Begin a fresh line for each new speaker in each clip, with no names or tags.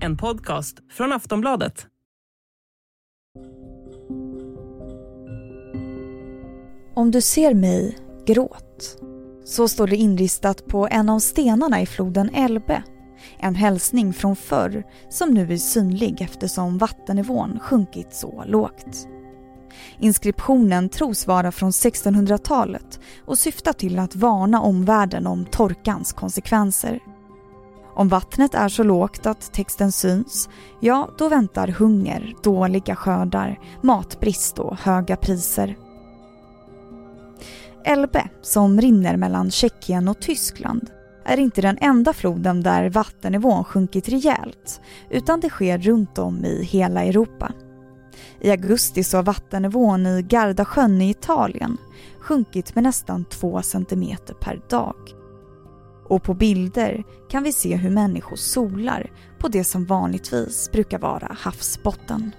En podcast från Aftonbladet.
Om du ser mig, gråt. Så står det inristat på en av stenarna i floden Elbe. En hälsning från förr som nu är synlig eftersom vattennivån sjunkit så lågt. Inskriptionen tros vara från 1600-talet och syftar till att varna omvärlden om torkans konsekvenser. Om vattnet är så lågt att texten syns, ja då väntar hunger, dåliga skördar, matbrist och höga priser. Elbe, som rinner mellan Tjeckien och Tyskland, är inte den enda floden där vattennivån sjunkit rejält, utan det sker runt om i hela Europa. I augusti så har vattennivån i Gardasjön i Italien sjunkit med nästan 2 cm per dag. Och på bilder kan vi se hur människor solar på det som vanligtvis brukar vara havsbotten.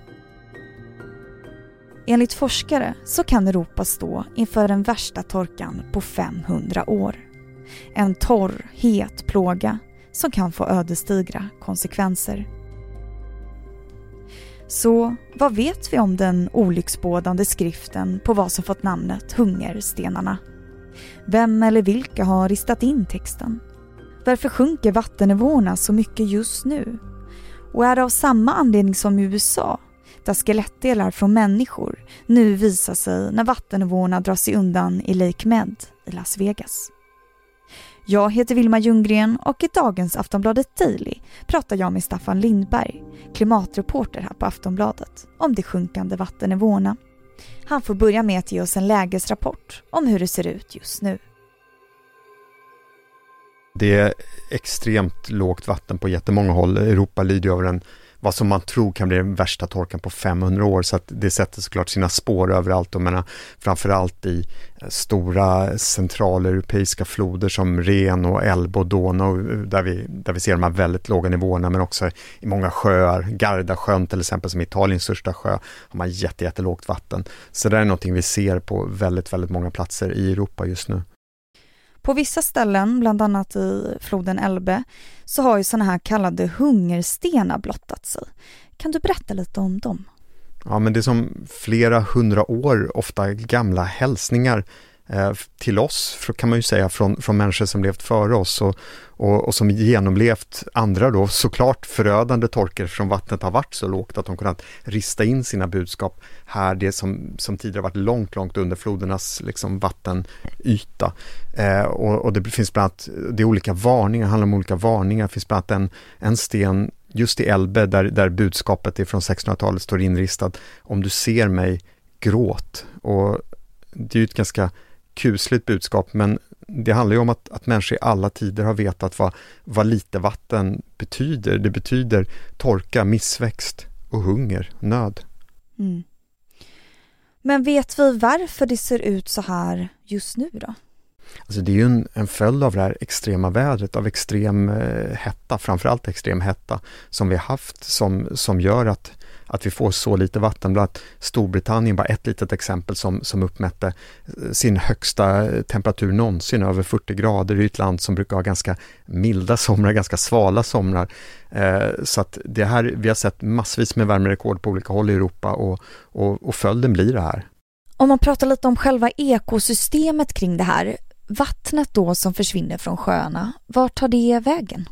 Enligt forskare så kan Europa stå inför den värsta torkan på 500 år. En torr, het plåga som kan få ödesdigra konsekvenser. Så vad vet vi om den olycksbådande skriften på vad som fått namnet Hungerstenarna? Vem eller vilka har ristat in texten? Varför sjunker vattennivåerna så mycket just nu? Och är det av samma anledning som i USA, där skelettdelar från människor nu visar sig när vattennivåerna drar sig undan i Lake Med i Las Vegas? Jag heter Vilma Ljunggren och i dagens Aftonbladet Daily pratar jag med Staffan Lindberg, klimatreporter här på Aftonbladet, om de sjunkande vattennivåerna. Han får börja med att ge oss en lägesrapport om hur det ser ut just nu.
Det är extremt lågt vatten på jättemånga håll. Europa lider av den vad som man tror kan bli den värsta torkan på 500 år så att det sätter såklart sina spår överallt och menar, framförallt i eh, stora centraleuropeiska floder som Ren och Elbe och Donau eh, där vi, där vi ser de här väldigt låga nivåerna men också i många sjöar, Gardasjön till exempel som är Italiens största sjö, har man jätte, jättelågt vatten. Så det är någonting vi ser på väldigt, väldigt många platser i Europa just nu.
På vissa ställen, bland annat i floden Elbe, så har ju sådana här kallade hungerstenar blottat sig. Kan du berätta lite om dem?
Ja, men det är som flera hundra år, ofta gamla hälsningar Eh, till oss, kan man ju säga, från, från människor som levt före oss och, och, och, som genomlevt andra då såklart förödande torkor från vattnet har varit så lågt att de kunnat rista in sina budskap här, det som, som tidigare varit långt, långt under flodernas liksom, vattenyta. Eh, och, och, det finns bland annat, det är olika varningar, handlar om olika varningar, det finns bland annat en, en sten just i Elbe där, där budskapet är från 1600-talet står inristat om du ser mig, gråt. Och det är ju ett ganska kusligt budskap, men det handlar ju om att, att människor i alla tider har vetat vad, vad lite vatten betyder. Det betyder torka, missväxt och hunger, nöd. Mm.
Men vet vi varför det ser ut så här just nu då?
Alltså det är ju en, en följd av det här extrema vädret, av extrem eh, hetta, framförallt extrem hetta, som vi har haft som, som gör att att vi får så lite vatten. Bland annat Storbritannien bara ett litet exempel som, som uppmätte eh, sin högsta temperatur någonsin, över 40 grader i ett land som brukar ha ganska milda somrar, ganska svala somrar. Eh, så att det här, vi har sett massvis med värmerekord på olika håll i Europa och, och, och följden blir det här.
Om man pratar lite om själva ekosystemet kring det här, vattnet då som försvinner från sjöarna, vart tar det vägen?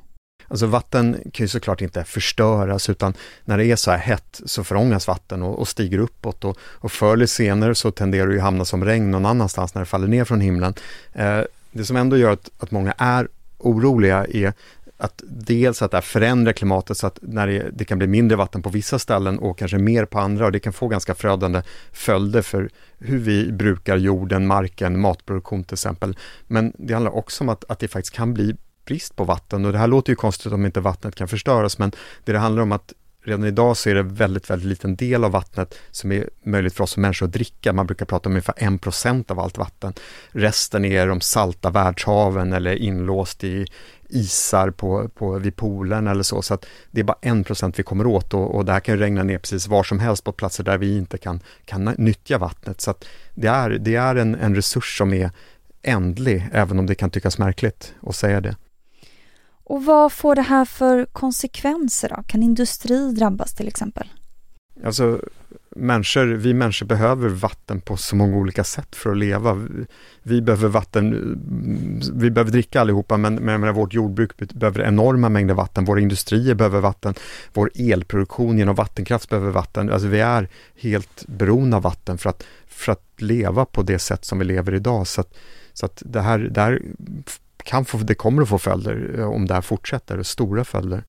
Alltså vatten kan ju såklart inte förstöras utan när det är så här hett så förångas vatten och, och stiger uppåt och, och förr eller senare så tenderar det ju hamna som regn någon annanstans när det faller ner från himlen. Eh, det som ändå gör att, att många är oroliga är att dels att det här förändrar klimatet så att när det, det, kan bli mindre vatten på vissa ställen och kanske mer på andra och det kan få ganska förödande följder för hur vi brukar jorden, marken, matproduktion till exempel. Men det handlar också om att, att det faktiskt kan bli brist på vatten och det här låter ju konstigt om inte vattnet kan förstöras men det det handlar om att redan idag så är det väldigt, väldigt liten del av vattnet som är möjligt för oss som människor att dricka. Man brukar prata om ungefär en procent av allt vatten. Resten är de salta världshaven eller inlåst i isar på, på, vid polen eller så. Så att det är bara en procent vi kommer åt och, och det här kan regna ner precis var som helst på platser där vi inte kan, kan nyttja vattnet. Så att det är, det är en, en resurs som är ändlig, även om det kan tyckas märkligt att säga det.
Och vad får det här för konsekvenser då? Kan industri drabbas till exempel?
Alltså, människor, vi människor behöver vatten på så många olika sätt för att leva. Vi behöver vatten, vi behöver dricka allihopa, men, men vårt jordbruk behöver enorma mängder vatten, våra industrier behöver vatten, vår elproduktion genom vattenkraft behöver vatten. Alltså vi är helt beroende av vatten för att, för att leva på det sätt som vi lever idag. Så att, så att det här, det här kan få, det kommer att få följder eh, om det här fortsätter, stora följder.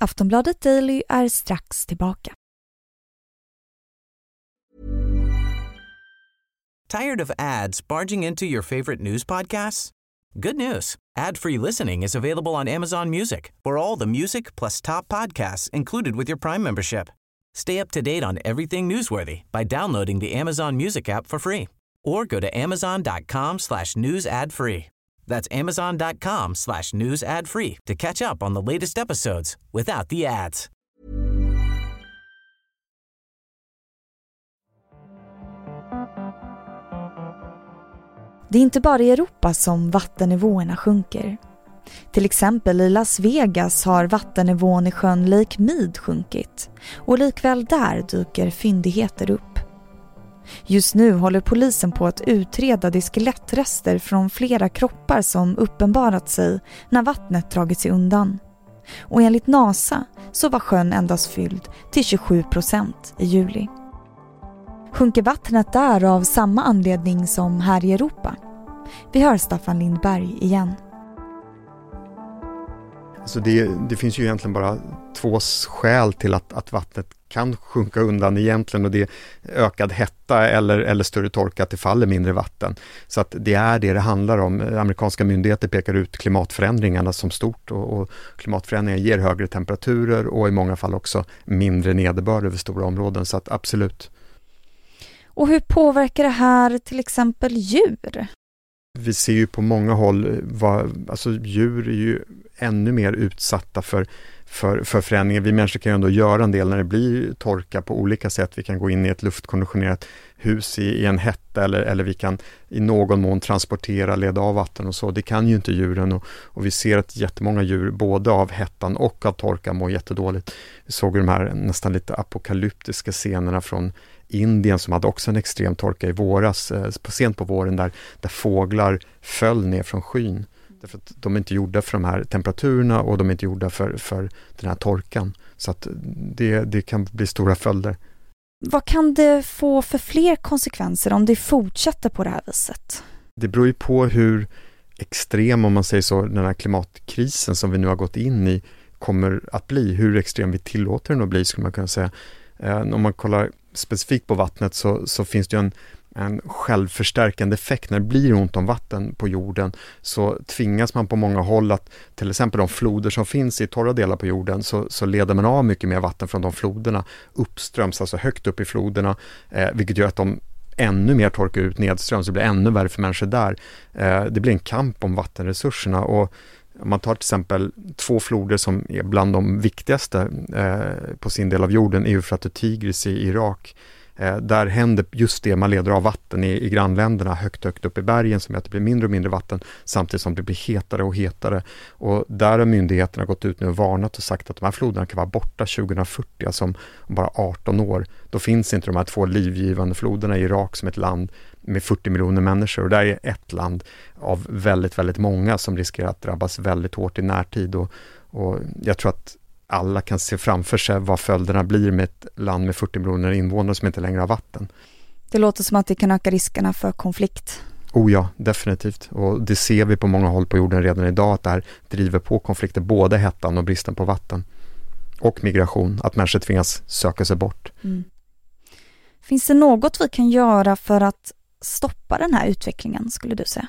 Aftonbladet Daily är strax tillbaka.
Tired of ads barging into your favorite news podcasts? Good news. Ad-free listening is available on Amazon Music for all the music plus top podcasts included with your Prime membership. Stay up to date on everything newsworthy by downloading the Amazon Music app for free or go to amazon.com slash news ad free. That's amazon.com slash news ad free to catch up on the latest episodes without the ads.
Det är inte bara i Europa som vattennivåerna sjunker. Till exempel i Las Vegas har vattennivån i sjön Lake Mead sjunkit och likväl där dyker fyndigheter upp. Just nu håller polisen på att utreda de skelettrester från flera kroppar som uppenbarat sig när vattnet dragit sig undan. Och enligt NASA så var sjön endast fylld till 27 procent i juli. Sjunker vattnet där av samma anledning som här i Europa? Vi hör Staffan Lindberg igen.
Alltså det, det, finns ju egentligen bara två skäl till att, att vattnet kan sjunka undan egentligen och det är ökad hetta eller, eller större torka, att det faller mindre vatten. Så att det är det det handlar om. Amerikanska myndigheter pekar ut klimatförändringarna som stort och, och klimatförändringar ger högre temperaturer och i många fall också mindre nederbörd över stora områden. Så att absolut.
Och hur påverkar det här till exempel djur?
Vi ser ju på många håll, vad, alltså djur är ju ännu mer utsatta för för, för förändringar. Vi människor kan ju ändå göra en del när det blir torka på olika sätt. Vi kan gå in i ett luftkonditionerat hus i, i en hetta eller, eller vi kan i någon mån transportera, leda av vatten och så. Det kan ju inte djuren och, och vi ser att jättemånga djur, både av hettan och av torka, mår jättedåligt. Vi såg de här nästan lite apokalyptiska scenerna från Indien som hade också en extrem torka i våras, eh, sent på våren, där, där fåglar föll ner från skyn. Därför att de är inte gjorda för de här temperaturerna och de är inte gjorda för, för den här torkan. Så att det, det kan bli stora följder.
Vad kan det få för fler konsekvenser om det fortsätter på det här viset?
Det beror ju på hur extrem, om man säger så, den här klimatkrisen som vi nu har gått in i kommer att bli. Hur extrem vi tillåter den att bli, skulle man kunna säga. Eh, om man kollar specifikt på vattnet så, så finns det ju en en självförstärkande effekt. När det blir ont om vatten på jorden så tvingas man på många håll att till exempel de floder som finns i torra delar på jorden så, så leder man av mycket mer vatten från de floderna uppströms, alltså högt upp i floderna, eh, vilket gör att de ännu mer torkar ut nedströms, det blir ännu värre för människor där. Eh, det blir en kamp om vattenresurserna och om man tar till exempel två floder som är bland de viktigaste eh, på sin del av jorden, Eufrat och Tigris i Irak, Eh, där händer just det, man leder av vatten i, i grannländerna högt, högt upp i bergen som gör att det blir mindre och mindre vatten samtidigt som det blir hetare och hetare. Och där har myndigheterna gått ut nu och varnat och sagt att de här floderna kan vara borta 2040, alltså om, om bara 18 år. Då finns inte de här två livgivande floderna i Irak som ett land med 40 miljoner människor och där är ett land av väldigt, väldigt många som riskerar att drabbas väldigt hårt i närtid. Och, och jag tror att alla kan se framför sig vad följderna blir med ett land med 40 miljoner invånare som inte längre har vatten.
Det låter som att det kan öka riskerna för konflikt.
Oh ja, definitivt. Och det ser vi på många håll på jorden redan idag att det här driver på konflikter, både hettan och bristen på vatten. Och migration, att människor tvingas söka sig bort. Mm.
Finns det något vi kan göra för att stoppa den här utvecklingen, skulle du säga?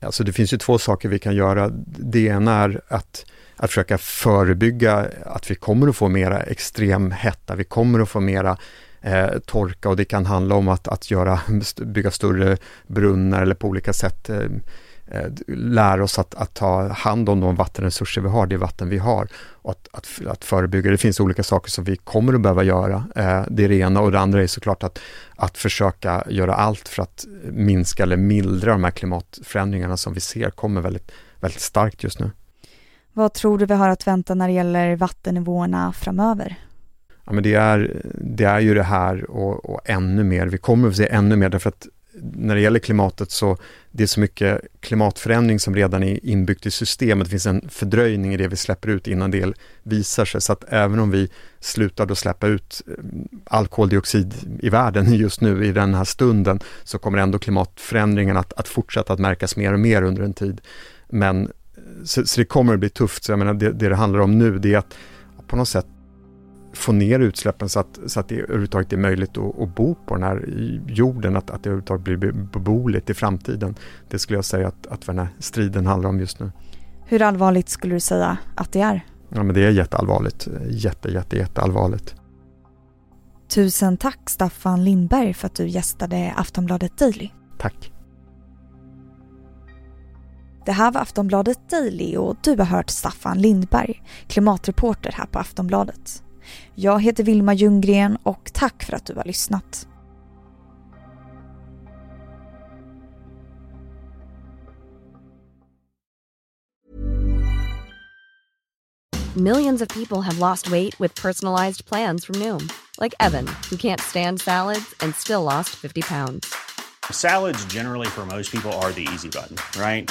Alltså det finns ju två saker vi kan göra. Det ena är att att försöka förebygga att vi kommer att få mera extrem hetta, vi kommer att få mera eh, torka och det kan handla om att, att göra, bygga större brunnar eller på olika sätt eh, lära oss att, att, ta hand om de vattenresurser vi har, det vatten vi har och att, att, att förebygga. Det finns olika saker som vi kommer att behöva göra. Eh, det är det ena och det andra är såklart att, att försöka göra allt för att minska eller mildra de här klimatförändringarna som vi ser kommer väldigt, väldigt starkt just nu.
Vad tror du vi har att vänta när det gäller vattennivåerna framöver?
Ja, men det, är, det är ju det här och, och ännu mer. Vi kommer att se ännu mer därför att när det gäller klimatet så det är så mycket klimatförändring som redan är inbyggt i systemet. Det finns en fördröjning i det vi släpper ut innan det visar sig. Så att även om vi slutar då släppa ut eh, all koldioxid i världen just nu i den här stunden så kommer ändå klimatförändringen att, att fortsätta att märkas mer och mer under en tid. Men eh, så, så det kommer att bli tufft. Så jag menar, det, det det handlar om nu det är att på något sätt få ner utsläppen så att, så att det överhuvudtaget är möjligt att, att bo på den här jorden, att, att det överhuvudtaget blir beboeligt i framtiden. Det skulle jag säga att, att den här striden handlar om just nu.
Hur allvarligt skulle du säga att det är?
Ja, men det är jätteallvarligt. Jätte, jätte, jätteallvarligt.
Tusen tack Staffan Lindberg för att du gästade Aftonbladet Daily.
Tack.
Det här var Aftonbladet Daily och du har hört Staffan Lindberg, klimatreporter här på Aftonbladet. Jag heter Vilma Ljunggren och tack för att du har lyssnat.
Millions of people have lost weight with personalized plans from Noom. Like Evan, who can't stand salads and still lost 50 pounds.
Salads generally for most people are the easy button, right?